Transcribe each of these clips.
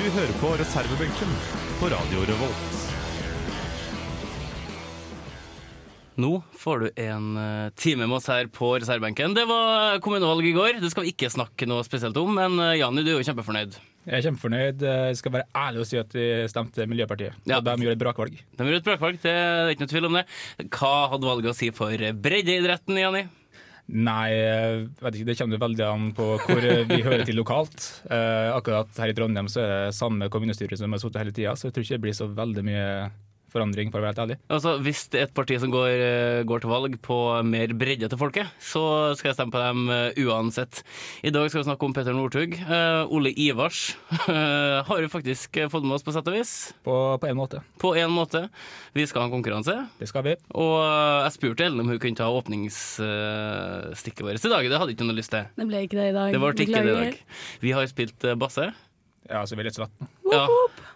hører på reservebenken på Radio Revolt. Nå får du en eh, time med oss her på reservebenken. Det var kommunevalg i går, det skal vi ikke snakke noe spesielt om. Men Janni, Jani, du er jo kjempefornøyd. Jeg er kjempefornøyd. Jeg skal være ærlig og si at de stemte Miljøpartiet. Ja. Og de gjorde et brakvalg. De gjorde et brakvalg, det er ikke noe tvil om det. Hva hadde valget å si for breddeidretten, Jani? Nei, ikke, det kommer veldig an på hvor vi hører til lokalt. Eh, akkurat her i Trondheim så er det samme kommunestyre som har sittet hele tida, så jeg tror ikke det blir så veldig mye forandring, for å være helt ærlig. Altså, Hvis det er et parti som går, eh, går til valg på mer bredde til folket, så skal jeg stemme på dem eh, uansett. I dag skal vi snakke om Petter Northug. Uh, Ole Ivars uh, har jo faktisk fått med oss på sett og vis. På, på en måte. På en måte. Vi skal ha en konkurranse. Det skal vi. Og jeg spurte Ellen om hun kunne ta åpningsstikket vårt i dag. Det hadde ikke hun lyst til. Det ble ikke det i dag. Det ble ikke det i dag. Vi har spilt basse. Ja, så vi er litt svette. Ja.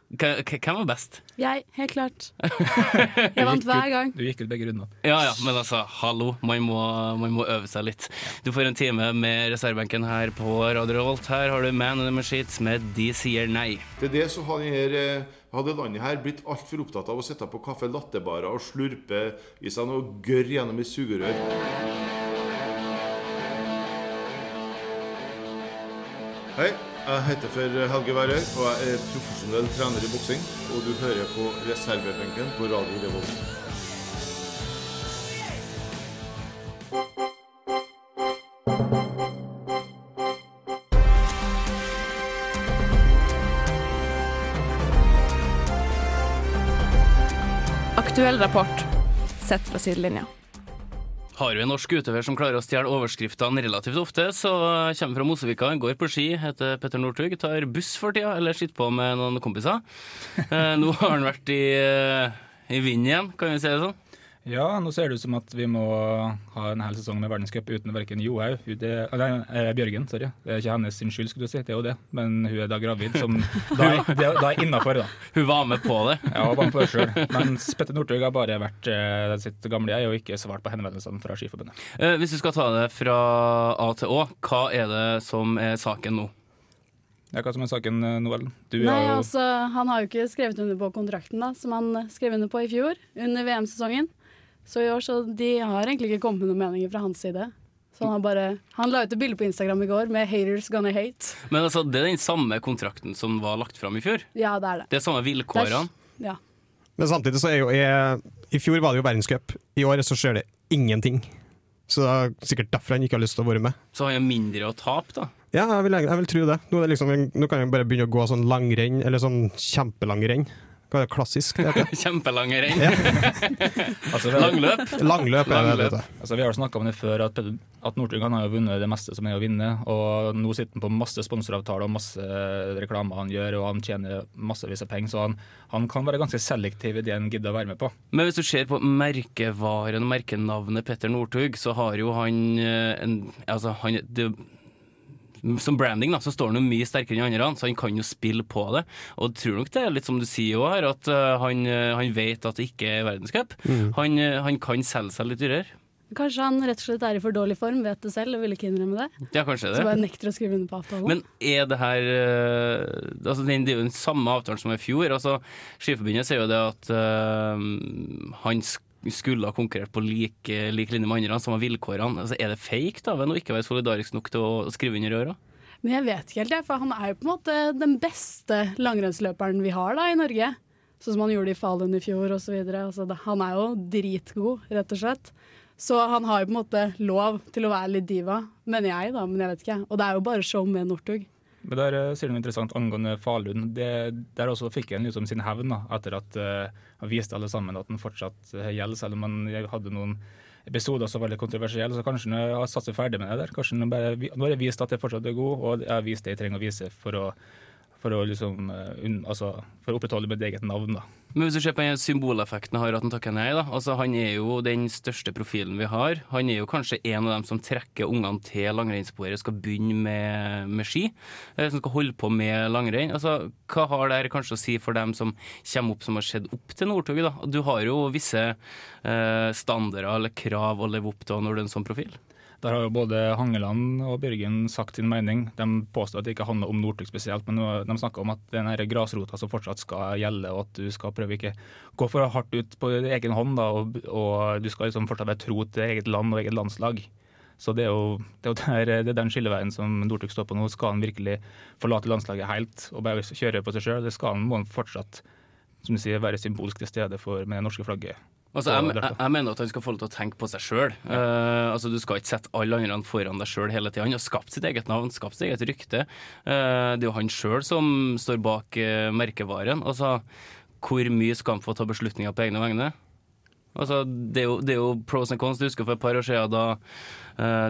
Hvem var best? Jeg, helt klart. Jeg vant hver gang. Du gikk ut begge rundene. Ja ja, men altså, hallo. Man må, man må øve seg litt. Du får en time med reservebenken her på Radio Revolt. Her har du Man in the Machines med De sier nei. Til det så hadde, denne, eh, hadde landet her blitt altfor opptatt av å sitte på kaffe lattebarer og slurpe i seg noe gørr gjennom et sugerør. Hei, jeg heter for Helge Værøy, og jeg er profesjonell trener i boksing. Og du hører på reservebenken på Radio Revolt. Aktuell rapport sett fra sidelinja. Har vi en norsk utøver som klarer å stjele overskriftene relativt ofte, så kommer fra Mosevika, går på ski, heter Petter Northug, tar buss for tida, eller sitter på med noen kompiser. Eh, nå har han vært i, eh, i vinden igjen, kan vi si det sånn. Ja, nå ser det ut som at vi må ha en hel sesong med verdenscup uten verken Johaug Nei, eh, Bjørgen, sorry. Det er ikke hennes sin skyld, skulle du si, det er jo det. Men hun er da gravid, som da er, det da innafor, da. Hun var med på det. Ja, hun var med på det selv. Mens Petter Northug har bare vært eh, sitt gamle jeg og ikke svart på henvendelsene fra Skiforbundet. Eh, hvis du skal ta det fra A til Å, hva er det som er saken nå? Ja, hva som er saken, eh, Noel? Du Nei, jo altså, Han har jo ikke skrevet under på kontrakten da, som han skrev under på i fjor, under VM-sesongen. Så i år så de har egentlig ikke kommet med noen meninger fra hans side. Så han har bare Han la ut et bilde på Instagram i går med 'haters gonna hate'. Men altså, det er den samme kontrakten som var lagt fram i fjor. Ja, det er det. Det er samme vilkårene. Ja. Men samtidig så er jo jeg, I fjor var det jo verdenscup. I år så skjer det ingenting. Så det er sikkert derfor han ikke har lyst til å være med. Så har jeg mindre å tape, da. Ja, jeg vil, jeg vil tro det. Nå, er det liksom, nå kan jeg bare begynne å gå sånn langrenn, eller sånn kjempelang renn. Hva er det klassisk? Det heter? Kjempelange renn. altså, vi har- Langløp. Langløp er det det Altså, vi har snakka om det før, at, Petter- at Northug han har jo vunnet det meste som er å vinne. Og nå sitter han på masse sponsoravtaler og masse reklame han gjør, og han tjener massevis av penger. Så han, han kan være ganske selektiv i det han gidder å være med på. Men hvis du ser på merkevaren og merkenavnet Petter Northug, så har jo han eh, en Altså, han det, som branding da, så står han jo mye sterkere enn andre, så han kan jo spille på det. Og jeg tror nok det er litt som du sier òg her, at eh, han, eh, han vet at det ikke er verdenscup. Han, eh, han kan selge seg litt dyrere. Kanskje han rett og slett er i for dårlig form, vet det selv og vil ikke innrømme det. Ja, kanskje det. Så bare nekter å skrive under på avtalen. Men er det her altså Det er jo den samme avtalen som i fjor. altså Skiforbundet sier jo det at eh, han sk- skulle ha konkurrert på lik, lik linje med andre, som var vilkårene. Altså, er det fake da, ved å ikke være solidarisk nok til å skrive under i år? Men jeg vet ikke helt, jeg, for han er jo på en måte den beste langrennsløperen vi har da i Norge. Sånn som han gjorde i Falun i fjor osv. Altså, han er jo dritgod, rett og slett. Så han har jo på en måte lov til å være litt diva, mener jeg, da. Men jeg vet ikke. Og det er jo bare show med Northug. Men der eh, sier du noe interessant angående Falun. Det, der også fikk han liksom sin hevn etter at uh, han viste alle sammen at han fortsatt uh, gjelder, selv om han hadde noen episoder som var veldig kontroversielle. Så kanskje han har satt seg ferdig med det der. Kanskje han bare, Nå har jeg vist at jeg fortsatt er god, og jeg har vist det jeg trenger å vise for å for å liksom eh, unn, altså, for å opprettholde mitt eget navn. da. Men hvis du ser på den symboleffekten har at han takker nei, da. Altså, han er jo den største profilen vi har. Han er jo kanskje en av dem som trekker ungene til langrennssporet, skal begynne med, med ski. eh, Som skal holde på med langrenn. Altså, hva har det kanskje å si for dem som kommer opp som har sett opp til Northug? Du har jo visse eh, standarder eller krav å leve opp til når du er en sånn profil. Der har jo både Hangeland og Bjørgen sagt sin mening. De påstår at det ikke handler om Northug spesielt, men de snakker om at den her grasrota som fortsatt skal gjelde, og at du skal prøve ikke gå for hardt ut på egen hånd, da, og, og du skal liksom fortsatt være tro til eget land og eget landslag. Så det er jo, det er, jo der, det er den skilleveien som Northug står på nå. Skal han virkelig forlate landslaget helt og bare kjøre på seg sjøl? Det skal han, må han fortsatt som du sier, være symbolsk til stede for med det norske flagget. Altså, jeg, jeg, jeg mener at han skal få lov til å tenke på seg sjøl. altså, du skal ikke sette alle andre foran deg sjøl hele tida. Han har skapt sitt eget navn, skapt sitt eget rykte. Uh, det er jo han sjøl som står bak uh, merkevaren. Altså, hvor mye skal han få ta beslutninger på egne vegne? Altså, det, er jo, det er jo pros and cons. Du husker for et par år siden da,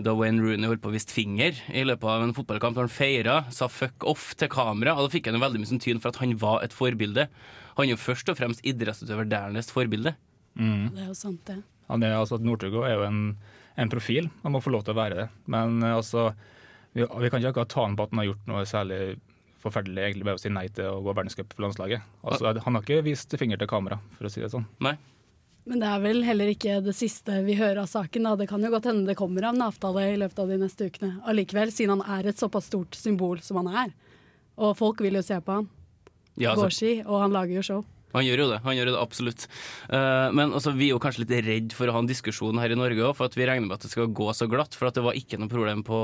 da Wayne Rooney holdt på å vise finger i løpet av en fotballkamp. Da han feira, sa fuck off til kamera, og da fikk han jo veldig mye sånn tyn for at han var et forbilde. Han er jo først og fremst idrettsutøver dernest forbilde. Det er jo sant, det. Han er, altså, Northug er jo en, en profil, han må få lov til å være det. Men eh, altså, vi, vi kan ikke akkurat ta han på at han har gjort noe særlig forferdelig egentlig ved å si nei til å gå verdenscup for landslaget. Altså, han har ikke vist finger til kamera, for å si det sånn. Nei. Men det er vel heller ikke det siste vi hører av saken. Da. Det kan jo godt hende det kommer en avtale i løpet av de neste ukene allikevel, siden han er et såpass stort symbol som han er. Og folk vil jo se på han. Ja, altså, ski, og han lager jo show. han gjør jo det. Han gjør det absolutt. Uh, men altså, vi er jo kanskje litt redd for å ha en diskusjon her i Norge òg, for at vi regner med at det skal gå så glatt. For at det var ikke noe problem på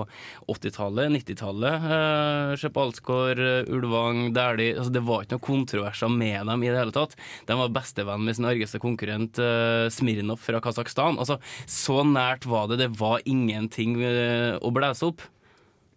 80-tallet, 90-tallet. Uh, Se på Alsgaard, Ulvang, Dæhlie. Altså, det var ikke noen kontroverser med dem i det hele tatt. De var bestevenn med sin argeste konkurrent uh, Smirnov fra Kasakhstan. Altså, så nært var det. Det var ingenting uh, å blæse opp.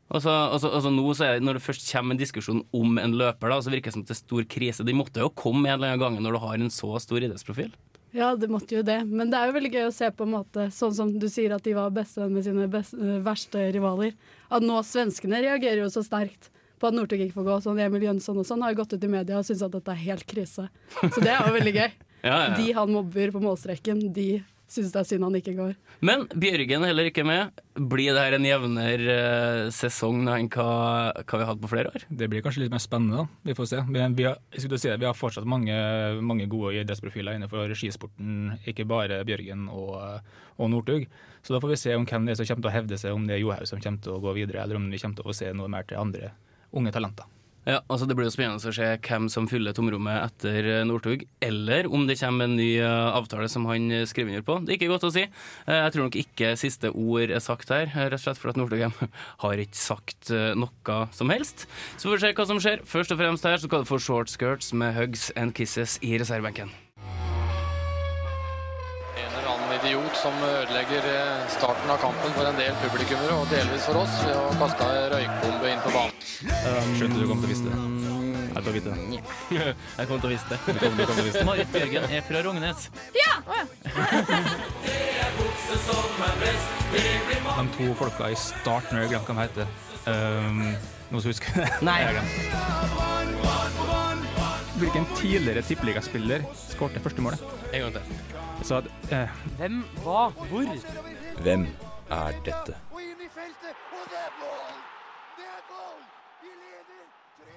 Altså, og så nå så er Når det først kommer en diskusjon om en løper, da, så virker det som at det er stor krise. De måtte jo komme en eller annen gang når du har en så stor idrettsprofil. Ja, det måtte jo det. Men det er jo veldig gøy å se på en måte, sånn som du sier at de var bestevenn med sine best, verste rivaler. At nå svenskene reagerer jo så sterkt på at Northug ikke får gå. Sånn Emil Jønsson og sånn har gått ut i media og syns at dette er helt krise. Så det er jo veldig gøy. Ja, ja, De han mobber på målstreken, de syns det er synd han ikke går. Men Bjørgen er heller ikke med. Blir det her en jevnere eh, sesong enn hva, hva vi har hatt på flere år? Det blir kanskje litt mer spennende, da. Vi får se. Men vi har, skulle si, det, vi har fortsatt mange, mange gode idrettsprofiler innenfor skisporten, ikke bare Bjørgen og, og Northug. Så da får vi se om hvem det er som kommer til å hevde seg, om det er Johaug som kommer til å gå videre, eller om vi kommer til å se noe mer til andre unge talenter. Ja, altså Det blir jo spennende å se hvem som fyller tomrommet etter eh, Northug, eller om det kommer en ny eh, avtale som han eh, skriver under på. Det er ikke godt å si. Jeg tror nok ikke siste ord er sagt her, rett og slett fordi Northug har ikke sagt noe som helst. Så får vi se hva som skjer. Først og fremst her så skal du få short skirts med hugs and kisses i reservebenken. En idiot som ødelegger eh, starten av kampen for en del publikummere, og delvis for oss, ved å kaste ei røykbombe inn på banen. Skjønte du kom til å vise det. Jeg tar vite det. Jeg kom til å vise det. Du kom, du kom til å vise det. Marit Bjørgen er fra Rognes. De to folka i starten, jeg glemt hva de heter. Um, noen som husker det? Nei. Hvilken tidligere tippeligaspiller skårte første målet? En gang til. Så at, eh, Hvem, hva, hvor? Hvem er dette?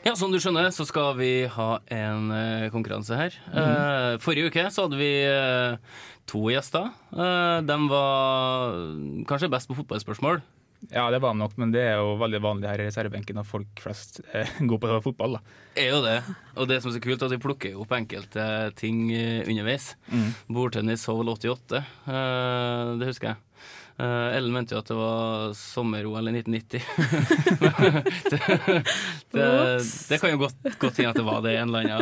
Ja, Som du skjønner, så skal vi ha en eh, konkurranse her. Eh, forrige uke så hadde vi eh, to gjester. Uh, de var kanskje best på fotballspørsmål. Ja, det var de nok, men det er jo veldig vanlig her i reservebenken at folk flest er gode på fotball. da. Er jo det. Og det som er så kult, er at vi plukker opp enkelte ting underveis. underveis. Bordtennis Hole 88, eh, det husker jeg. Eh, Ellen mente jo at det var sommer-OL i 1990. det, det, det kan jo godt, godt hende at det var det i en eller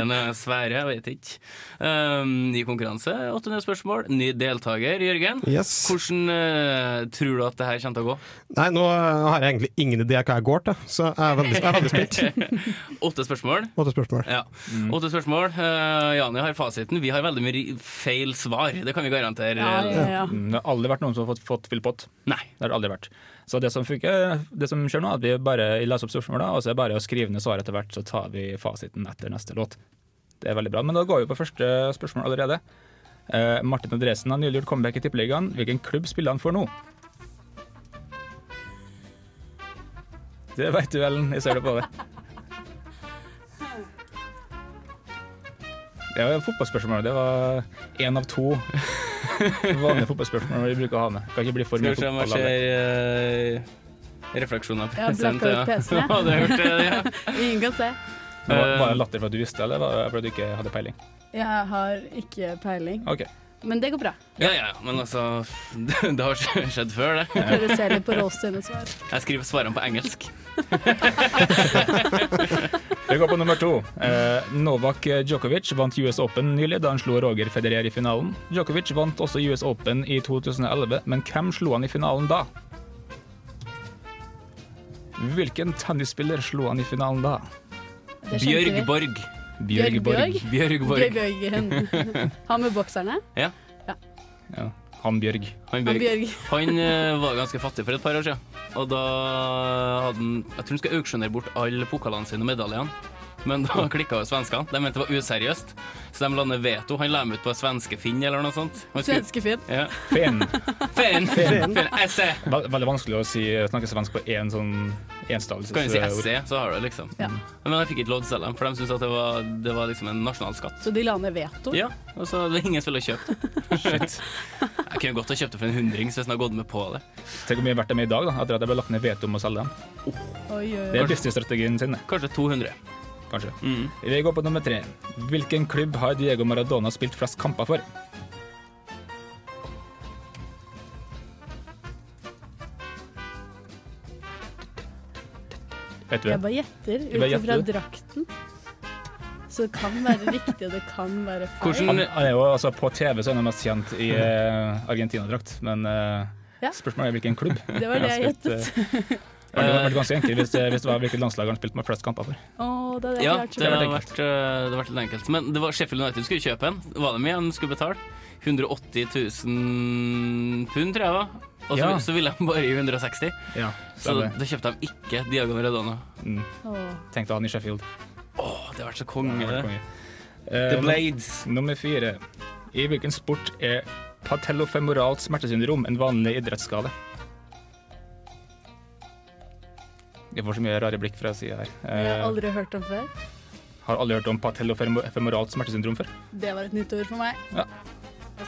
annen, sfære, jeg vet ikke. Um, ny konkurranse, 800 spørsmål. Ny deltaker, Jørgen. Yes. Hvordan uh, tror du at det her kommer til å gå? Nei, nå har jeg egentlig ingen idé hva jeg går til, så jeg er veldig, jeg er veldig spent. Åtte spørsmål. Åtte spørsmål. Ja. Åtte spørsmål. Uh, Jani har fasiten. Vi har veldig mye feil svar. Det kan vi garantere. Ja, ja, ja. Mm, Det har aldri vært noen som har fått fått full pott. Nei. Det har det aldri vært. Så det som funker, det som skjer nå, er at vi bare leser opp spørsmåla, og så er det bare å skrive ned svaret etter hvert, så tar vi fasiten etter neste låt. Det er veldig bra. Men da går vi på første spørsmål allerede. Eh, Martin Andresen har nylig gjort comeback i Tippeligaen. Hvilken klubb spiller han for nå? Det veit du, Ellen. Jeg ser det på det. Det var fotballspørsmål. Det var én av to vanlige fotballspørsmål vi bruker å ha med. Kan ikke bli for Skal mye vi se om jeg fotball. ser eh, refleksjoner på PC-en ut PC-en. Ja, det ja. Ingen kan se. Men Var, var det latter for at du visste, eller var det fordi du ikke hadde peiling? Jeg har ikke peiling. Ok. Men det går bra. Ja, ja, ja, men altså Det, det har skjedd før, det. Jeg prøver å se litt på Rolfs svar. Jeg skriver svarene på engelsk. Vi går på nummer to. Eh, Novak Djokovic vant US Open nylig da han slo Roger Federer i finalen. Djokovic vant også US Open i 2011, men hvem slo han i finalen da? Hvilken tennisspiller slo han i finalen da? Det skjønte vi. Bjørg Borg. Bjørg Borg? Bjørg Borg. Bjørg Bjørgen. Han med bokserne? Ja. Ja, han Bjørg. Han Han Bjørg. Bjørg. Han uh, var ganske fattig for et par år siden. Og da hadde han Jeg tror han skal auksjonere bort alle pokalene sine og medaljene. Men da klikka jo svenskene. De mente det var useriøst, så de la ned veto. Han la dem ut på svenske-Finn eller noe sånt. Svenskefinn. Ja. Finn. Finn! Finn. Finn. SE! Veldig vanskelig å si, snakke svensk på én sånn enstavelse. Kan du si SE, så har du det, liksom. Ja. Men jeg fikk ikke lov til å selge dem, for de syntes at det var, det var liksom en nasjonal skatt. Så de la ned veto? Ja, og så det ingen som ville kjøpt det. Shit. Jeg kunne godt ha kjøpt det for en hundrings hvis jeg hadde gått med på det. Tenk hvor mye verdt de er i dag, da, etter at det ble lagt ned veto om å selge dem. Oi, oi, Det er businessstrategien sin, det. Kanskje 200. Kanskje. Mm. Vi går på nummer tre. Hvilken klubb har Diego Maradona spilt flest kamper for? Vet du Jeg bare gjetter ut ifra drakten. Så det kan være riktig, og det kan være feil. Han, han er jo altså På TV så er han mest kjent i uh, Argentina-drakt, men uh, Ja. spørsmålet er hvilken klubb. Det var det jeg gjettet. Eh, Det hadde vært ganske enkelt hvis det, hvis det var hvilket landslag han spilte med flest kamper for. Oh, det hadde Ja, det har vært, vært, eh, vært litt enkelt. Men det var Sheffield United skulle kjøpe en. Var det mye han skulle betale? 180 000 pund, tror jeg det var. Og så, Ja. så ville de bare gi 160. Ja, Så da, kjøpte de ikke Diagon Redona. Mm. Oh. Tenkte han i Sheffield. Åh, det har vært så konge, Det vært konge. Eh, The Blades. Uh, Nummer fire. I hvilken sport er patellofemoralt smertesyndrom en vanlig idrettsskade? Jeg får så mye rare blikk fra sida her. Jeg har Eh, aldri hørt om før. har aldri hørt om patellofemoralt smertesyndrom før? Det var et nytt ord for meg. Ja.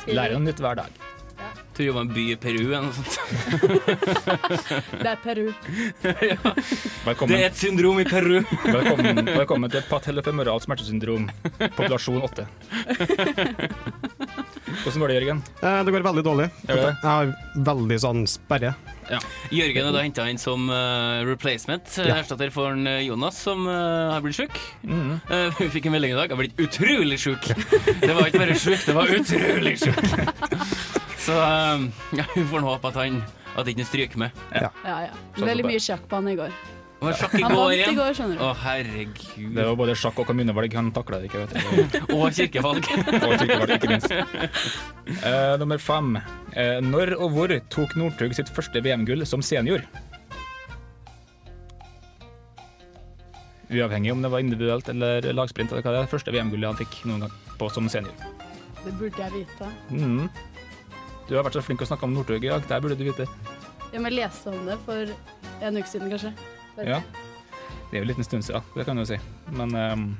Lærer noe nytt hver dag. Tror det i en by i Peru eller noe sånt. Det er Peru. ja. Det er et syndrom i Peru! velkommen, velkommen til patellofemoral smertesyndrom, populasjon 8. Hvordan går det, Jørgen? Eh, Det går veldig dårlig. Gjør det? Jeg har veldig sånn sperre. Jørgen er da henta inn som eh, replacement, Ja. erstatter for en, eh, Jonas, som eh, har blitt sjuk. Mm. Eh, vi fikk en melding i dag. Jeg har blitt utrolig sjuk. Det var ikke bare sjuk, det var utrolig sjuk. Så eh, ja, vi får nå håpe at han at ikke stryker med. Ja, ja. Veldig mye sjakk på han i går. Det var sjakk i Han går vant i går, skjønner du. Å, herregud. Det var både sjakk og kommunevalg. Han takla det ikke, vet du. Og kirkevalg. Og kirkevalg, ikke minst. Uh, nummer fem. Uh, når og hvor tok Northug sitt første VM-gull som senior? Uavhengig om det var individuelt eller lagsprint. eller hva det er. Første VM-gullet han fikk noen gang på som senior. Det burde jeg vite. Mhm. Du har vært så flink å snakke om Northug i dag. Det burde du vite. Jeg må lese om det for en uke siden, kanskje. Bare- Ja. Det er jo en liten stund siden, det kan du si. Men um,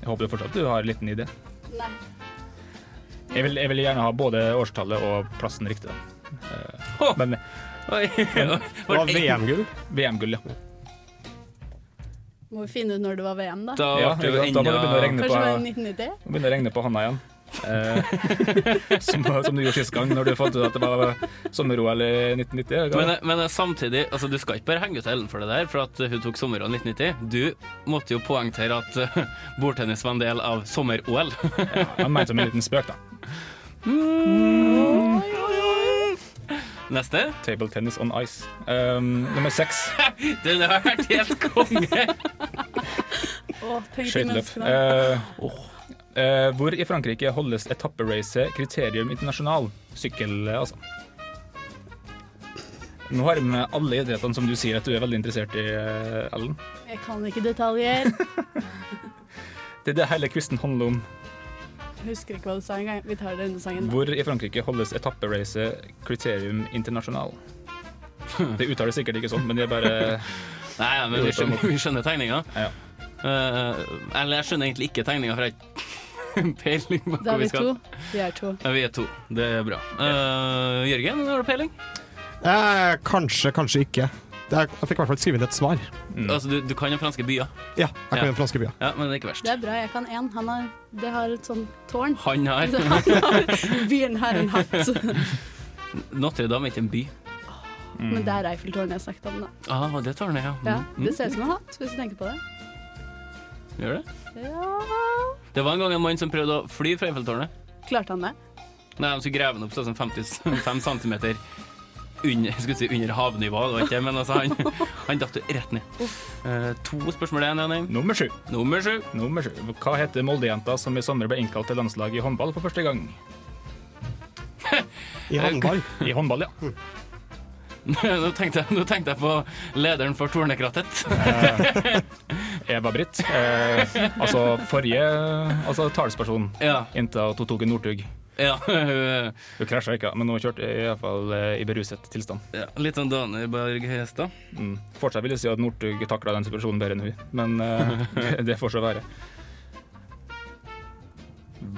jeg håper fortsatt du har en liten idé. Nei. Jeg vil, jeg vil gjerne ha både årstallet og plassen riktig. da. Eh, men Oi. Det var VM-gull. VM-gull, ja. Må vi finne ut når det var VM, da. Da Ja, det da må du begynne å enda regne Kanskje det var på, 1990? begynne å regne på Hanna igjen. Eh, som, som du gjorde sist gang, når du fant ut at det var sommer-OL i 1990. men, men samtidig, altså du skal ikke bare henge ut Ellen for det der, for at hun tok sommer-OL 1990. Du måtte jo poengtere at uh, bordtennis var en del av sommer-OL. Ja, han mente som en liten spøk, da. Neste. Table tennis on ice. Um, nummer seks. Den har vært helt konge. Tenk Skøyteløp. Eh, Eh, hvor i Frankrike holdes etapperacet Kriterium Internasjonal? Sykkel, eh, altså. Nå har jeg med alle idrettene som du sier at du er veldig interessert i, eh, Ellen. Jeg kan ikke detaljer. Det er det hele quizen handler om. Jeg husker ikke hva du sa engang. Vi tar denne sangen. da. Hvor i Frankrike holdes etapperacet Kriterium Internasjonal? Det uttales sikkert ikke sånn, men det er bare Nei, ja, men vi skjønner, vi skjønner tegninga. Ja. Eh, eller jeg skjønner egentlig ikke tegninga, for jeg har ikke peiling på hvor er vi skal. Da to. Vi er to. Vi er to. Det er bra. Eh, Jørgen, har du peiling? Eh, kanskje, kanskje ikke. Er, jeg fikk i hvert fall skrevet et svar. Altså, du, du kan jo franske byer. Ja, jeg kan Ja. franske byer. Ja, men det er ikke verst. Det er bra, jeg kan én. Han har, det har et sånn tårn. Han har Byen har en hatt. Notre-Dame er ikke en by. Men det er Eiffeltårnet jeg snakket om, da. Ah, det tårnet, ja. Ja, Mm, det ser ut som en hatt, hvis du tenker på det. Gjør det? Ja Det var en gang en mann som prøvde å fly fra Eiffeltårnet. Klarte han det? Nei, de skulle grave den opp sånn 55 cm under, skulle si under havnivå, det var ikke det, men altså, han, han datt jo rett ned. Eh, to spørsmål igjen, Janne. nummer sju. Nummer sju. Nummer sju. Hva heter Molde-jenta som i sommer ble innkalt til landslag i håndball for første gang? I håndball. I håndball, ja. Nå tenkte, jeg, nå tenkte jeg på lederen for Tornekrattet. Eva-Britt. Eh, altså forrige altså talsperson Ja, inntil hun tok en Northug. ja, hun- krasja ikke, men hun kjørte i, hvert fall, eh, i beruset tilstand. ja. Litt sånn Dane Berg Hestad. Mm. Fortsatt vil jeg si at Northug takla den situasjonen bedre enn hun, men eh, det- det får så være.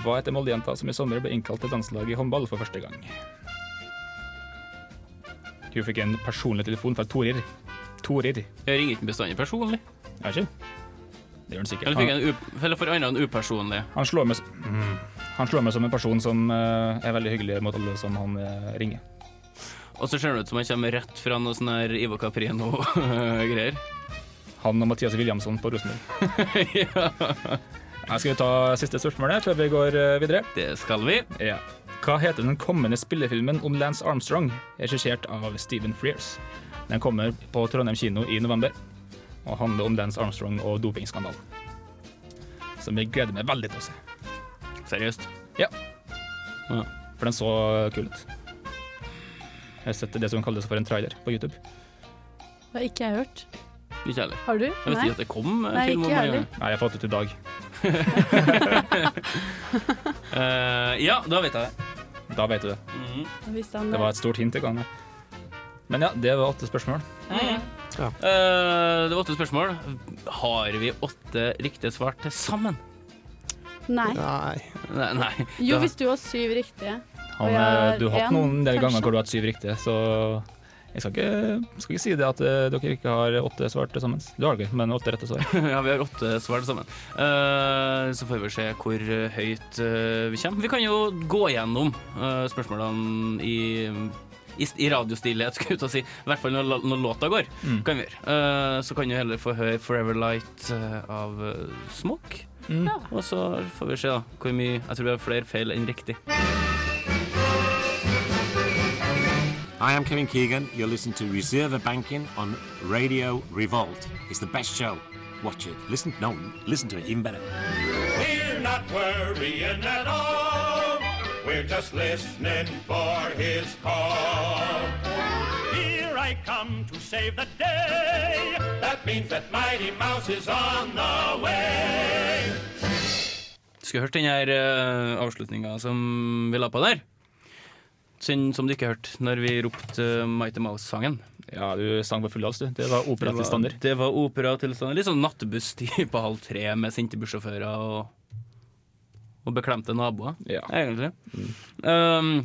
Hva heter Molde-jenta som i sommer ble innkalt til landslaget i håndball for første gang? Hun fikk en personlig telefon fra Torir. Torir. Jeg ringer ikke bestandig personlig. Er ikke? Det gjør han sikkert. Eller, fikk en eller for andre en upersonlig. han, slår meg, mm. han slår meg som en person som uh, er veldig hyggelig mot alle som han uh, ringer. Og så ser det ut som han kommer rett fra noe sånn her Ivo Caprino-greier. Han og Mathias Williamson på Rosenborg. ja, skal vi ta siste spørsmålet før vi går eh, videre. det skal vi. Ja. Hva heter den kommende spillefilmen om Lance Armstrong, regissert av Stephen Frears? Den kommer på Trondheim kino i november og handler om Lance Armstrong og dopingskandalen. Som jeg gleder meg veldig til å se. Seriøst. Ja For den så kul ut. Jeg har sett det som kalles for en trailer på YouTube. Det har ikke jeg hørt. Ikke heller. Har du? Jeg visste ikke at det kom en Nei, film om det. Nei, jeg har fått det ut i dag. uh, ja, da vet jeg det. Da vet du det. Mm -hmm. Det var et stort hint jeg ga meg. Men ja, det var åtte spørsmål. Eh, det var åtte spørsmål. Har vi åtte riktige svar til sammen? Nei. Nei. Nei. nei. Jo, hvis du har syv riktige. Han, du har hatt noen del ganger hvor du har hatt syv riktige, så jeg skal ikke, skal ikke si det at eh, dere ikke har åtte svar til sammen. Du har det ikke, men åtte rette svar. ja, vi har åtte svar til sammen. Uh, så får vi se hvor høyt uh, vi kommer. Vi kan jo gå gjennom uh, spørsmålene i, i, i radiostillhet, skal jeg ut og si. I hvert fall når, når låta går. Mm. Kan vi gjøre. Eh, så kan du heller få høre 'Forever Light' av Smoke. Mm. Ja. Og så får vi se da hvor mye Jeg tror vi har flere feil enn riktig. I am Kevin Keegan. You're listening to Reserve Banking on Radio Revolt. It's the best show. Watch it. Listen, no, listen to it even better. We're not worrying at all. We're just listening for his call. Here I come to save the day. That means that Mighty Mouse is on the way. Skulle hørt den her uh, avslutninga som vi la på der. Synd som du ikke hørte når vi ropte Mighty Mouse-sangen. Ja, du sang på full hals, du. Det var operatilstander. det var operatilstander. Litt sånn nattbuss-tid på halv tre med sinte bussjåfører og, og beklemte naboer, Ja. egentlig. Um,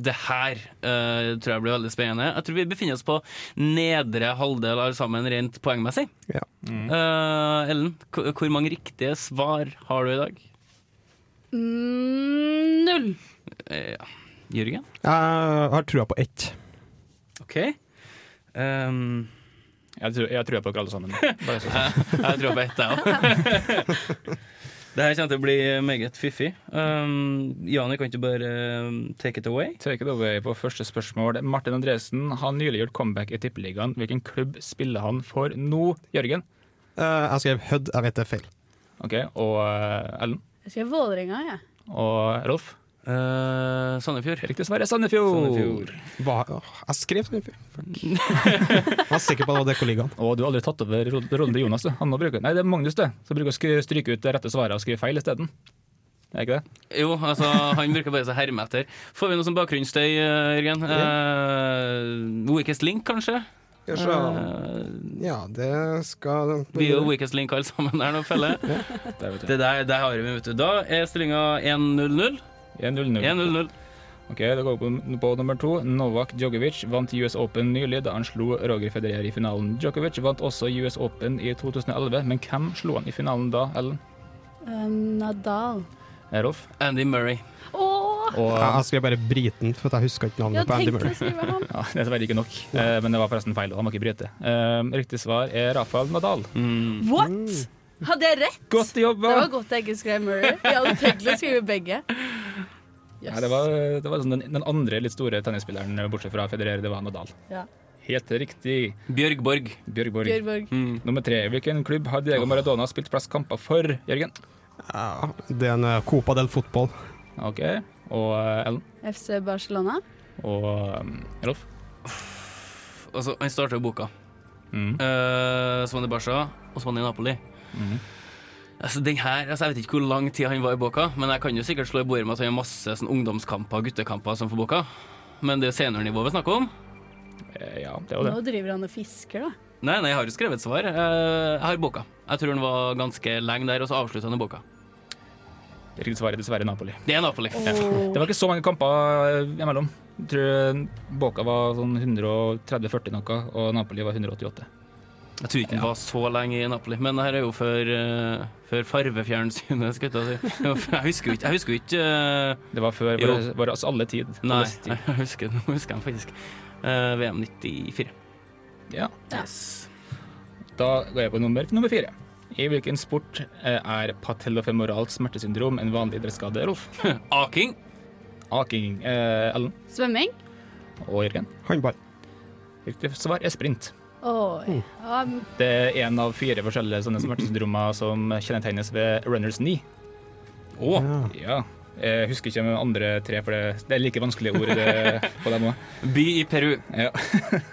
det her uh, tror jeg blir veldig spennende. Jeg tror vi befinner oss på nedre halvdel alle sammen rent poengmessig. Ja. Uh, Ellen, hvor mange riktige svar har du i dag? Mm, null. Eh, Ja. Jørgen? Jeg har trua på ett. OK. Um, Jeg tror, jeg tror på dere alle sammen. Bare så. jeg tror på ett, jeg òg. Det her kommer til å bli meget fiffig. Um, Jani, kan ikke du bare uh, take it away? Take it away på første spørsmål. Martin Andresen har nylig gjort comeback i Tippeligaen. Hvilken klubb spiller han for nå, Jørgen? Uh, jeg skrev Hødd, jeg vet det er feil. Ok, Og uh, Ellen? Jeg skrev Vålerenga, jeg. Og Rolf? Eh, Sandefjord. Riktig svar er Sandefjord. Hva? Jeg skrev Sandefjord. Jeg var sikker på at det var Dekoligaen. Og du har aldri tatt over rollen til Jonas. Han nå bruker, nei, det er Magnus det, som bruker å stryke ut det rette svaret og skrive feil isteden. Er ikke det? Jo, altså, han bruker bare å herme etter. Får vi noe sånn bakgrunnsstøy, eh, Jørgen? Uh, Weakest Link, kanskje? Se. Eh, Ja, det skal vi og Weakest Link alle sammen her nå, felle. Der. Det der, der har vi, vet du. Da er stillinga 1-0-0. 1-0-0. 1-0-0. Ok, Da går vi på, på nummer to. Novak Djokovic vant US Open nylig da han slo Roger Federer i finalen. Djokovic vant også US Open i 2011, men hvem slo han i finalen da, Ellen? Eh, Nadal. Eh, Rolf? Andy Murray. Åh! Og Ja, Jeg skrev bare briten, for jeg huska ikke navnet på Andy Murray. ja, Det er dessverre ikke nok, uh, men det var forresten feil. Han må ikke bryte. Uh, riktig svar er Rafael Nadal. What?! Hadde jeg rett? Godt Det var godt jeg ikke skrev Murray. Jeg hadde tenkt å skrive begge. Ja, det var, det var sånn den, den andre litt store tennisspilleren, bortsett fra Federer, det var Nadal. Ja. Helt riktig. Bjørgborg. Bjørg Borg. Mm. Nummer tre. Hvilken klubb har Diego Maradona spilt flest kamper for, Jørgen? Ja, det er en eh, Copa del Fotball. Ok. Og eh, Ellen? FC Barcelona. Og um, Rolf? Altså, han starta jo boka. Mm. Uh, så han i Barca, og han i Napoli. Mhm. Altså, den her, altså, jeg vet ikke hvor lang tid han var i boka, men jeg kan jo sikkert slå i bordet med at han har masse sånn, ungdomskamper og guttekamper som får boka. Men det er jo seniornivået vi snakker om. Eh, ja, det er jo det. Nå driver han og fisker, da. Nei, nei, jeg har jo skrevet et svar. Eh, jeg har boka. Jeg tror den var ganske lenge der, og så avslutta han i boka. Riktig svar er dessverre Napoli. Det er Napoli. ja. Det var ikke så mange kamper eh, imellom. Jeg tror Boka var sånn 130-40 noe, og Napoli var 188. Jeg tror ikke den var så lenge i Napoli, men det her er jo før, uh, før farvefjernsynet, skal jeg si. Jeg husker jo ikke, jeg husker ikke uh, Det var før Jo. vår, vår altså alle tid. Nei, tid. jeg husker, nå husker jeg faktisk. Uh, VM 94. Ja. Yes. Da går jeg på nummer, nummer fire. I hvilken sport eh, er patellofemoralt smertesyndrom en vanlig idrettsskade, Rolf? Aking. Aking. Eh, Ellen Svømming. og Jørgen? Håndball. Riktig svar er sprint. Oi. Ja, Det er én av fire forskjellige sånne smertesyndromer som kjennetegnes ved runners knee. Å, Ja. Jeg husker ikke de andre tre, for det, det er like vanskelige ord det, på dem òg. by i Peru. Ja.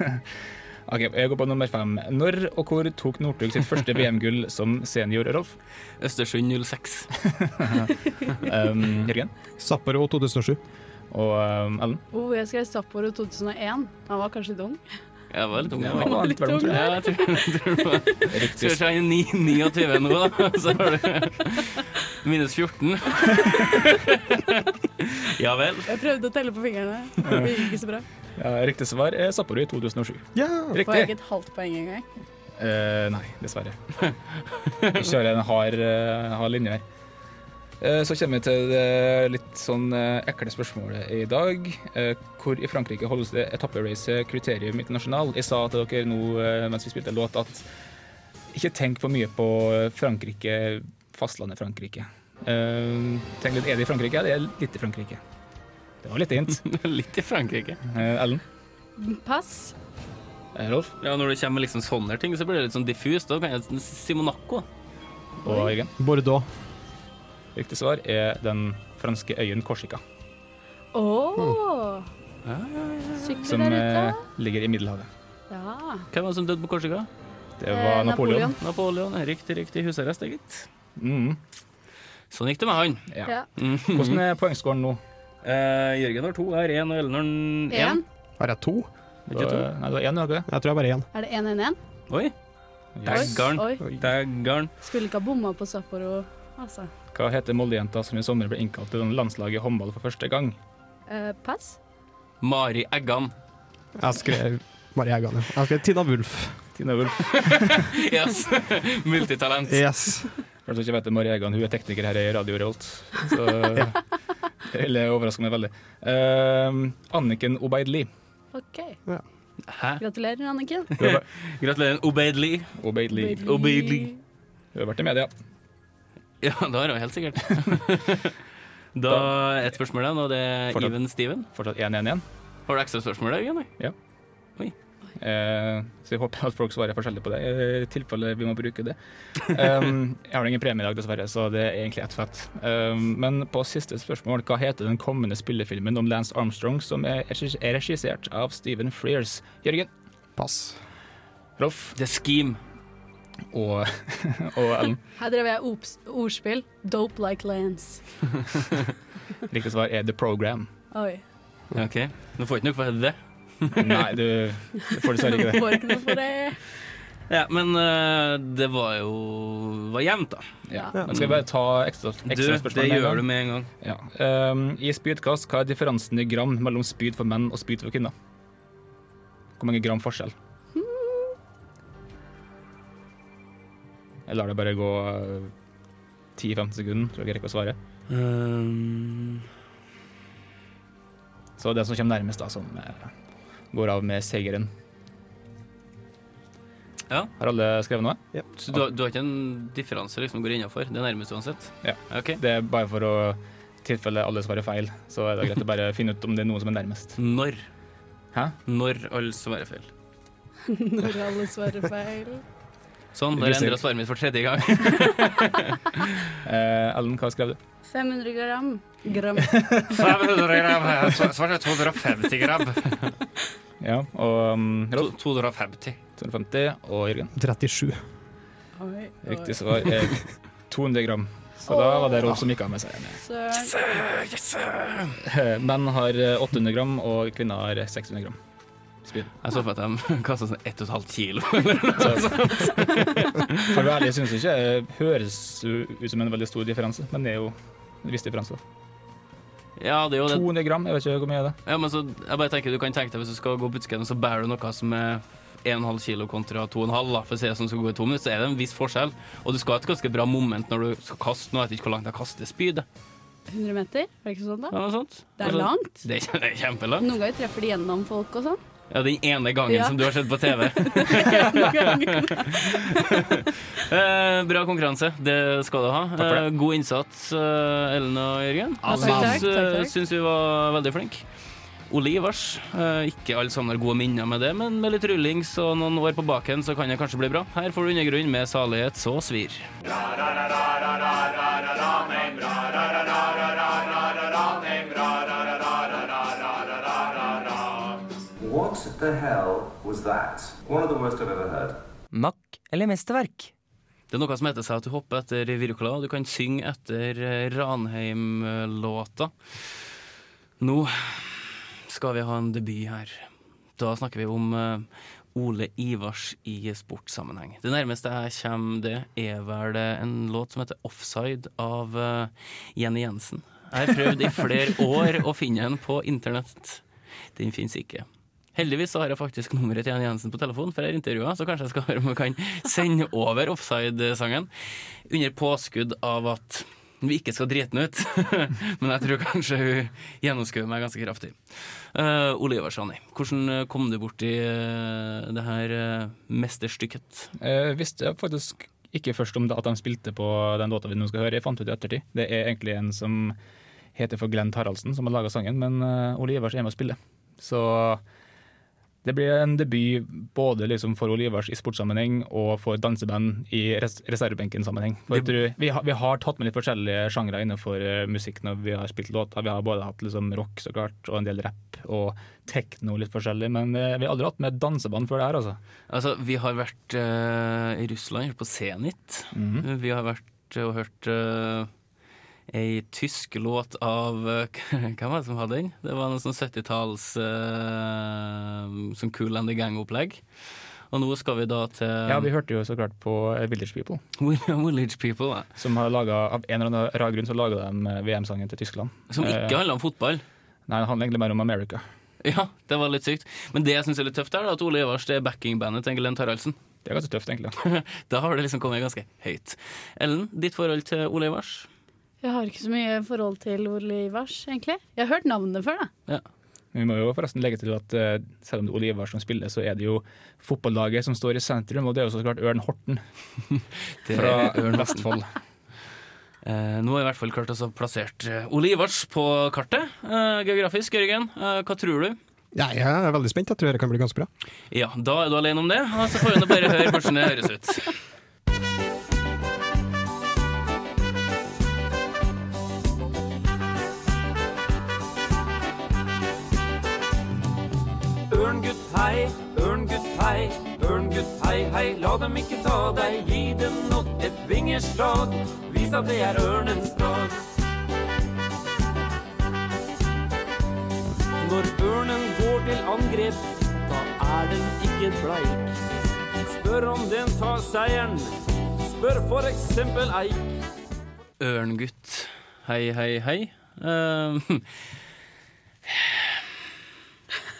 ok, jeg går på nummer fem. Når og hvor tok Northug sitt første VM-gull som senior, Rolf? Østersund 06. Um, Jørgen? Sapporo 2007. Og um, Ellen? Oh, jeg skrev Sapporo 2001. Han var kanskje litt ung. Jeg var litt ung. Ja, jeg. var litt ung, tror jeg. Ja, jeg tror, tror det var Skal vi se, han er ni- 29 nå, da. Så har du minus 14. Ja vel. Jeg prøvde å telle på fingrene. Det gikk ikke så bra. ja, riktig svar er Sapporo i 2007. Ja! riktig. Får jeg ikke et halvt poeng engang? Uh, nei, dessverre. Vi kjører en hard, uh, hard linje her. Eh, så kommer vi til det litt sånn eh, ekle spørsmålet i dag. Eh, hvor i Frankrike holdes det etapperacet Kriterium International? Jeg sa til dere nå eh, mens vi spilte låt at ikke tenk for mye på Frankrike, fastlandet Frankrike. Eh, tenk litt, er det i Frankrike? Ja, det er litt i Frankrike. Det var litt hint. Litt i Frankrike. Eh, Ellen? Pass. Eh, Rolf? Ja, Når det kommer liksom sånne ting, så blir det litt sånn diffust. Da kan jeg si Monaco. Og Jørgen? Bordeaux. Riktig svar er den franske øyen Korsika. Åh! ja. som der eh, ute. ligger i Middelhavet. Ja. Hvem var det som døde på Korsika? Det Eh, var Napoleon. Napoleon. Riktig, riktig. Husarrest, det, gitt. Mm, Sånn gikk det med han. ja. ja. Mm. Hvordan er poengskåren nå? Eh, Jørgen har to, jeg har én, og Ellen har én. Én. Har jeg to? Ikke to. Nei, det var én? Jeg tror jeg bare én. Er det 1-1-1? Oi, daggarn. Oi. Daggarn. Skulle ikke ha bomma på Sapporo, altså. Hva heter Molde-jenta som i sommer ble innkalt til landslaget i håndball for første gang? Uh, pass. Mari Eggan. Jeg skrev Mari Eggan. ja. Jeg skrev Tina Wulf. Tina Wulf. Yes. Multitalent. Yes. For som ikke vet det, Mari Egan hun er tekniker her i Radio Revolt. Så det ville overraske meg veldig. Uh, Anniken Obeidli. OK. Hæ? Gratulerer, Anniken. Gratulerer, Obeidli. Obeidli. Obeidli. Hun har vært i media. Ja, det har hun helt sikkert. Da et spørsmål igjen, og det er Fortsatt. Even Steven. Fortsatt 1-1-1. Har du ekstra spørsmål der, Jenny? Ja. Oi. Eh, så jeg håper at folk svarer forskjellig på det, i tilfelle vi må bruke det. Um, jeg har ingen premie i dag, dessverre, så det er egentlig ett fett. Um, men på siste spørsmål, hva heter den kommende spillefilmen om Lance Armstrong som er er regissert av Stephen Frears? Jørgen? Pass. Rolf? The Scheme. Og, og Ellen? Her drev jeg ops- ordspill. Dope like Lance. Riktig svar er The Program. Oi. OK. Du får ikke noe for det. Nei, du, du får dessverre ikke det. Får ikke noe for det. Ja, men eh, det var jo var jevnt, da. Ja. Men skal vi bare ta ekstra, Du, ekstra spørsmål? det gjør du med en gang. Ja. Um, I spydkast, hva er differansen i gram mellom spyd for menn og spyd for kvinner? Hvor mange gram forskjell? Jeg lar det bare gå uh, 10-15 sekunder, tror jeg jeg rekker å svare. Um, Så den som kommer nærmest, da, som eh, går av med seieren. Ja. Har alle skrevet noe? Så du, har- du har ikke en differanse liksom går innafor? Det er nærmest uansett? Ja. Okay. Det er bare for å tilfelle alle svarer feil, så er det greit å bare finne ut om det er noen som er nærmest. Når? Hæ? Når alle svarer feil. Når alle svarer feil. Sånn, jeg endra svaret mitt for tredje gang. Eh, Ellen, hva skrev du? 500 gram. Gram. 500 gram. Svaret svarte 250 gram. Ja, og um, 250. 250. Og Jørgen? 37. Oi, Riktig svar er 200 gram. Så da var det Rolf som gikk av med seieren. Yes, yes. Menn har eh, 800 gram, og kvinner har 600 gram. Jeg så for meg at de kasta sånn 1,5 kilo. Så, for å være ærlig syns jeg ikke det høres ut som en veldig stor differanse, men det er jo en viss differanse. Ja, det er jo det. 200 gram, jeg vet ikke hvor mye er det Ja, men så, jeg bare tenker Du kan tenke deg hvis du skal gå butikken, og så bærer du noe som er 1,5 kilo kontra 2,5, da, for å si det som skal gå i to minutter, så er det en viss forskjell. Og du skal ha et ganske bra moment når du skal kaste noe. Jeg vet ikke hvor langt jeg kaster spyd. 100 meter, er det ikke sånn da? Ja, noe sånt. Det er Altså, langt. Det er, det er kjempelangt. Noen ganger treffer de gjennom folk og sånn. Ja, den ene gangen Ja. som du har sett på TV. Eh, bra konkurranse, det skal du ha. Eh, god innsats, eh, Ellen og Jørgen. Jeg syns, eh, takk. vi var veldig flinke. Ole Ivars. eh, ikke alle sammen har gode minner med det, men med litt rullings og noen år på baken så kan det kanskje bli bra. Her får du undergrunn med salighet så svir. What the hell was that? One of the worst I've ever heard. Mack eller mesterverk? Det er noe som heter seg at du hopper etter Wirkola, og du kan synge etter eh, Ranheim-låta. Nå skal vi ha en debut her. Da snakker vi om eh, Ole Ivars i sportssammenheng. Det nærmeste jeg kommer det, er vel eh, en låt som heter 'Offside' av Jenny Jensen. Jeg har prøvd i flere år å finne den på internett. Den fins ikke. Heldigvis så har jeg faktisk nummeret til Jan Jensen på telefon, for jeg har intervjua, så kanskje jeg skal høre om jeg kan sende over offside-sangen. Under påskudd av at vi ikke skal drite den ut. Men jeg tror kanskje hun gjennomskuer meg ganske kraftig. Uh, Oliver Sani, hvordan kom du borti uh, det her uh, mesterstykket? Jeg visste faktisk ikke først om det at de spilte på den låta vi nå skal høre. Jeg fant ut i ettertid. Det er egentlig en som heter for Glenn Taraldsen, som har laga sangen, men eh, Ole Ivars er med å spille. Så det blir en debut både liksom for Olivers i sportssammenheng og for danseband i res reservebenken-sammenheng. Vi, har, vi har tatt med litt forskjellige sjangre innenfor eh, musikk når vi har spilt låter. Vi har både hatt liksom rock så klart, og en del rap og tekno litt forskjellig, men eh, vi har aldri hatt med danseband før det her, altså. Altså, vi har vært uh, i Russland, på Zenit. Mhm. Vi har vært og hørt eh, ei tysk låt av eh, Hvem var det som hadde den? Det var noe sånn 70-talls uh, sånn Cool and the Gang-opplegg. Og nå skal vi da til Ja, vi hørte jo så klart på eh, Village People. Village People, ja. Som har laget, av en eller annen rar grunn så laga de eh, VM-sangen til Tyskland. Som ikke Eh, handler om fotball. Nei, det handler egentlig mer om America. Ja, det var litt sykt. Men det jeg syns er litt tøft, er at Ole Ivars det er backingbandet til Glenn Taraldsen. Det er ganske tøft, egentlig. da har det liksom kommet ganske høyt. Ellen, ditt forhold til Ole Ivars? Jeg har ikke så mye forhold til Ole Ivars, egentlig. Jeg har hørt navnet før, da. Ja. Men vi må jo forresten legge til at uh, selv om det er Ole som spiller, så er det jo fotballaget som står i sentrum, og det er jo så klart Ørn Horten fra Ørn Vestfold. uh, nå har i hvert fall klart å få plassert eh, Ole Ivars på kartet. uh, geografisk, Jørgen, hva tror du? Ja, jeg er veldig spent. Jeg tror det kan bli ganske bra. Ja, da er du alene om det, og så får vi bare høre hvordan det høres ut. Ørngutt, hei, ørngutt, hei, ørngutt, hei, hei. La dem ikke ta deg, gi dem nok et vingerslag. Vis at det er ørnens dag. Når ørnen går til angrep, da er den ikke bleik. Spør om den tar seieren. Spør for eksempel eik. Ørngutt, hei, hei, hei. Eh,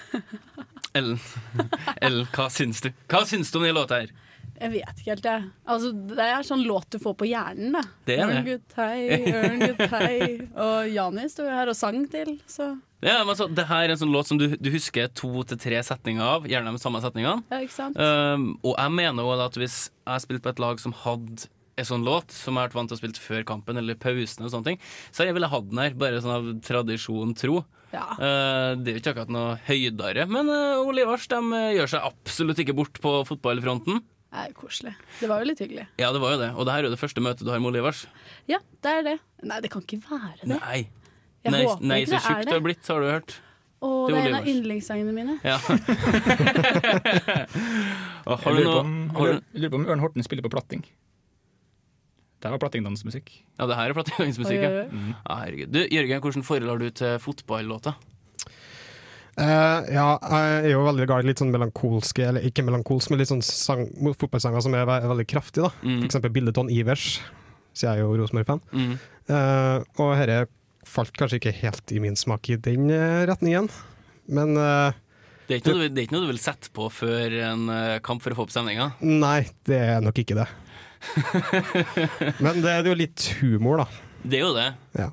Ellen, Ellen, hva syns du? Hva syns du om de låta her? Jeg vet ikke helt, jeg. Altså, det er sånn låt du får på hjernen, da. Det er det. Ørngutt, hei, ørngutt, hei. Og Jani sto jo her og sang til, så Ja, men altså, det her er en sånn låt som du, du husker to til tre setninger av, gjerne de samme setningene. Ja, ikke sant? Um, og jeg mener også at hvis jeg spilte på et lag som hadde en sånn låt, som jeg har vært vant til å spille før kampen eller pausen, og sånne ting, så jeg ville hatt den her, bare sånn av tradisjon tro. Ja. Uh, det er jo ikke akkurat noe høydere, men uh, Olivars de uh, gjør seg absolutt ikke bort på fotballfronten. Det er koselig. Det var jo litt hyggelig. Ja, det var jo det. Og det her er jo det første møtet du har med Olivars. Ja, det er det. Nei, det kan ikke være det. Nei. Jeg nei, nei så er du det. har blitt, har du hørt. Og Det det er er en av yndlingssangene mine. Ja. Jeg lurer på om Ørn Horten spiller på platting. Det var plattingdansmusikk. Ja, det her er oi, Ja. Mm. Ja, herregud. Du, Jørgen, hvordan forhold har du til fotballåter? Uh, ja, jeg er jo veldig glad i litt sånn melankolske, eller ikke melankolske, men litt sånn sang, fotballsanger som er ve veldig kraftige. da. Mm. For eksempel Bildeton Ivers, så jeg er jo Rosenborg-fan. Mm. Uh, og dette falt kanskje ikke helt i min smak i den eh, retningen, men uh, Det er, ikke noe, du- det er ikke noe du vil sette på før en kamp for å få opp stemninga? nei, det er nok ikke det. men det er jo litt humor, da. Det er jo det. Ja.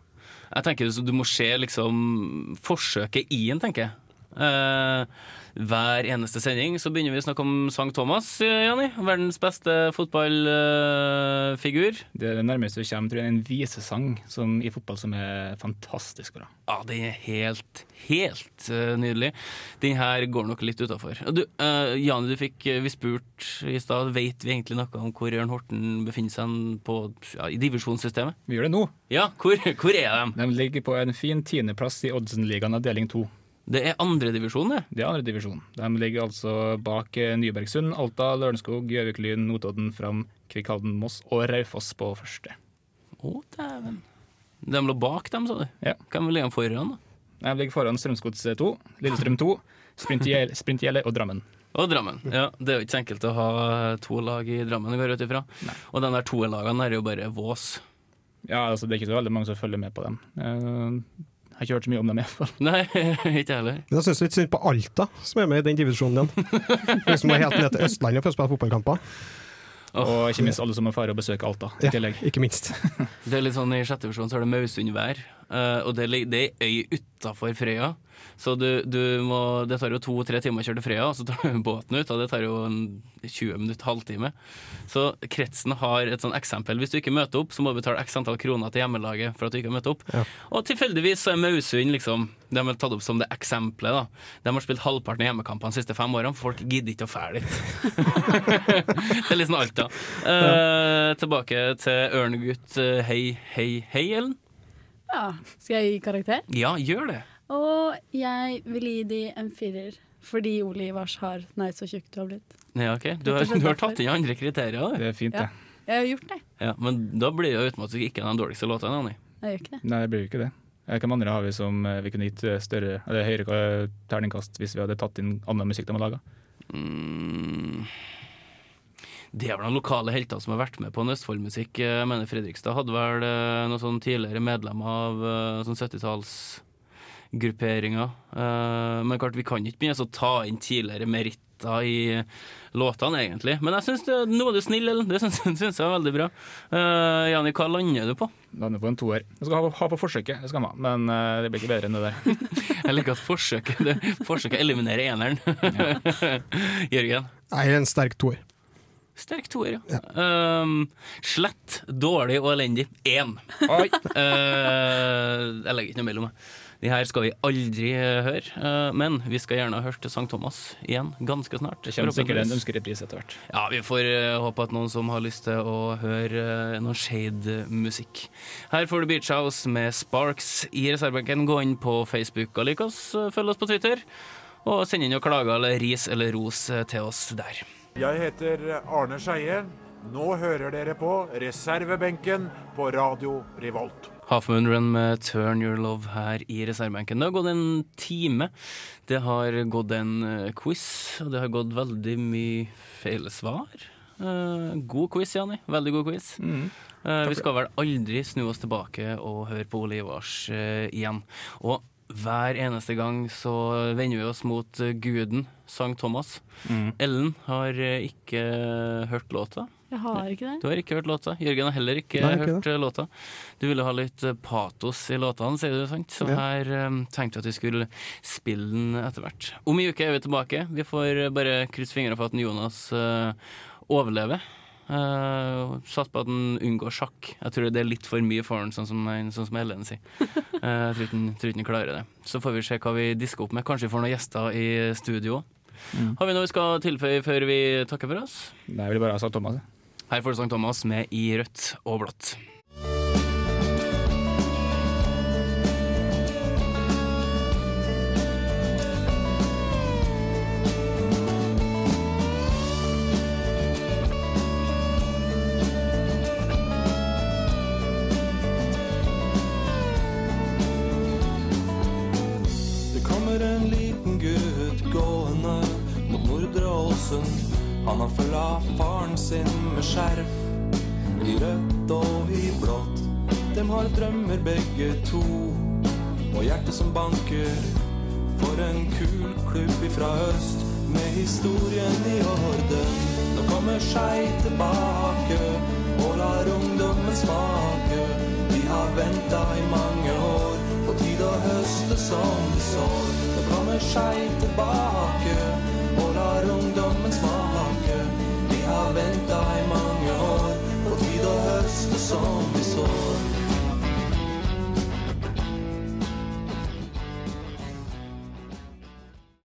Jeg tenker Du må se liksom forsøket i en, tenker jeg. Eh, hver eneste sending så begynner vi å snakke om Sankt Thomas, eh, Jani. Verdens beste fotballfigur. Det er det nærmeste vi kommer tror jeg, en visesang som, i fotball som er fantastisk bra. Ja, den er helt, helt eh, nydelig. Den her går nok litt utafor. Uh, Jani, du fikk eh, vi spurt i stad, vet vi egentlig noe om hvor Ørn Horten befinner seg på, ja, i divisjonssystemet? Vi gjør det nå. Ja, hvor, hvor er de? De ligger på en fin tiendeplass i Oddsen-ligaen avdeling 2. Det er andredivisjon, det. Det er andre divisjon. De ligger altså bak eh, Nybergsund, Alta, Lørenskog, Gjøvik, Lyn, Notodden, Fram, Kvikkhalden, Moss og Raufoss på første. Å, dæven. De lå bak dem, sa du? Ja. Hvem ligger de foran, da? De ligger foran Strømsgods 2, Lillestrøm 2, Sprintgjelle og Drammen. Og Drammen. Ja, Det er jo ikke så enkelt å ha to lag i Drammen, går jeg ut ifra. Og de der to lagene er jo bare vås. Ja, altså Det er ikke så veldig mange som følger med på dem. Jeg har ikke hørt så mye om dem i hvert fall. Nei, ikke heller. Men jeg syns litt synd på Alta, som er med i den divisjonen igjen. De som må helt ned til Østlandet for å spille fotballkamper. Og ikke minst alle som er fare å besøke Alta i Ja, ikke minst. Det er litt sånn I sjette versjon så er det Mausundvær, eh, og det, er ei øy utafor Frøya. Så du, du må, det tar jo to-tre timer å kjøre til Frøya, og så tar du båten ut, og det tar jo en 20 minutter, halvtime. Så kretsen har et sånn eksempel. Hvis du ikke møter opp, så må du betale x antall kroner til hjemmelaget for at du ikke har møtt opp. Ja. Og tilfeldigvis så er Mausund liksom De har tatt opp som det eksempelet. da De har spilt halvparten av hjemmekampene de siste fem årene, folk gidder ikke å fære dit. det er litt sånn Alta. Eh, tilbake til Ørnegutt. Hei, hei, hei, Ellen. Ja. Skal jeg gi karakter? Ja, gjør det. Og jeg vil gi de en firer. Fordi Ole Ivars har Nei, så tjukk du har blitt. Ja, ok Du har, du har tatt inn andre kriterier. da. Det er fint, Ja. det. Jeg har gjort det. Ja, men da blir det automatisk ikke den dårligste låta. Nei, det blir jo ikke det. Eh, Hvem andre har vi som eh, vi kunne gitt eh, større, eller høyere terningkast hvis vi hadde tatt inn annen musikk de har laga? Mm. Det er vel noen lokale helter som har vært med på en Østfoldmusikk. Jeg mener Fredrikstad hadde vel noen sånn tidligere medlemmer av sånn 70-tallsgrupperinger. Eh, Men klart, vi kan ikke begynne å ta inn tidligere meritter i låtene, egentlig. Men jeg syns det- nå er du snill, Ellen. Det syns syns jeg er veldig bra. Uh, Jani, hva lander du på? Lander på en toer. Jeg skal ha, ha på forsøket, det skal man, men uh, det blir ikke bedre enn det der. Jeg liker at forsøket, det, forsøket eliminerer eneren. Jørgen? Er en sterk toer. Sterk toer, ja. Um, slett, dårlig og elendig. Én. Oi. Eh, jeg legger ikke noe mellom. jeg. De her skal vi aldri eh, høre, eh, men vi skal gjerne ha hørt St. Thomas igjen ganske snart. Det kommer sikkert en ønskereprise etter hvert. Ja, vi får eh, håpe at noen som har lyst til å høre noe Shade-musikk. Her får du Beach House med Sparks i reservebenken. Gå inn på Facebook og lik oss. Følg oss på Twitter. Og send inn noen klager eller ris eller ros til oss der. Jeg heter Arne Skeie. Nå hører dere på reservebenken på Radio Revolt. Half Moon Run med Turn Your Love her i reservebenken. Det har gått en time. Det har gått en eh, quiz, og det har gått veldig mye feil svar. Uh, god quiz, Jani. Veldig god quiz. Eh, vi skal vel aldri snu oss tilbake og høre på Ole Ivars uh, igjen. Og hver eneste gang så vender vi oss mot guden sang Thomas. Ellen har ikke hørt låta. Jeg har ikke det. Du har ikke hørt låta. Jørgen har heller ikke Nei, ikke hørt det. låta. Du ville ha litt eh, patos i låtene, sier du, sant? Så Ja. her um, tenkte jeg at vi skulle spille den etter hvert. Om en uke er vi tilbake. Vi får eh, bare krysse fingrene for at Jonas uh, overlever. Uh, Satt på at han unngår sjakk. Jeg tror det er litt for mye for han, sånn som, sånn som Ellen sier. Uh, jeg tror ikke han- klarer det. Så får vi se hva vi disker opp med. Kanskje vi får noen gjester i studio. Har vi noe vi skal tilføye før vi takker for oss? Nei, jeg vil bare ha sagt Thomas. Her får du Sankt Thomas med I rødt og blått. Det kommer en liten gutt gående mot Nordre Ålesund. Han har følga faren sin med skjerf, i rødt og i blått. Dem har drømmer begge to, og hjertet som banker. For en kul klubb ifra øst, med historien i orden. Nå kommer Skei tilbake, og lar ungdommen smake. De har venta i mange år, på tide å høste som de sår. Nå kommer Skei tilbake, og lar ungdommen smake. Venta i mange år, på tide å høste som vi sår.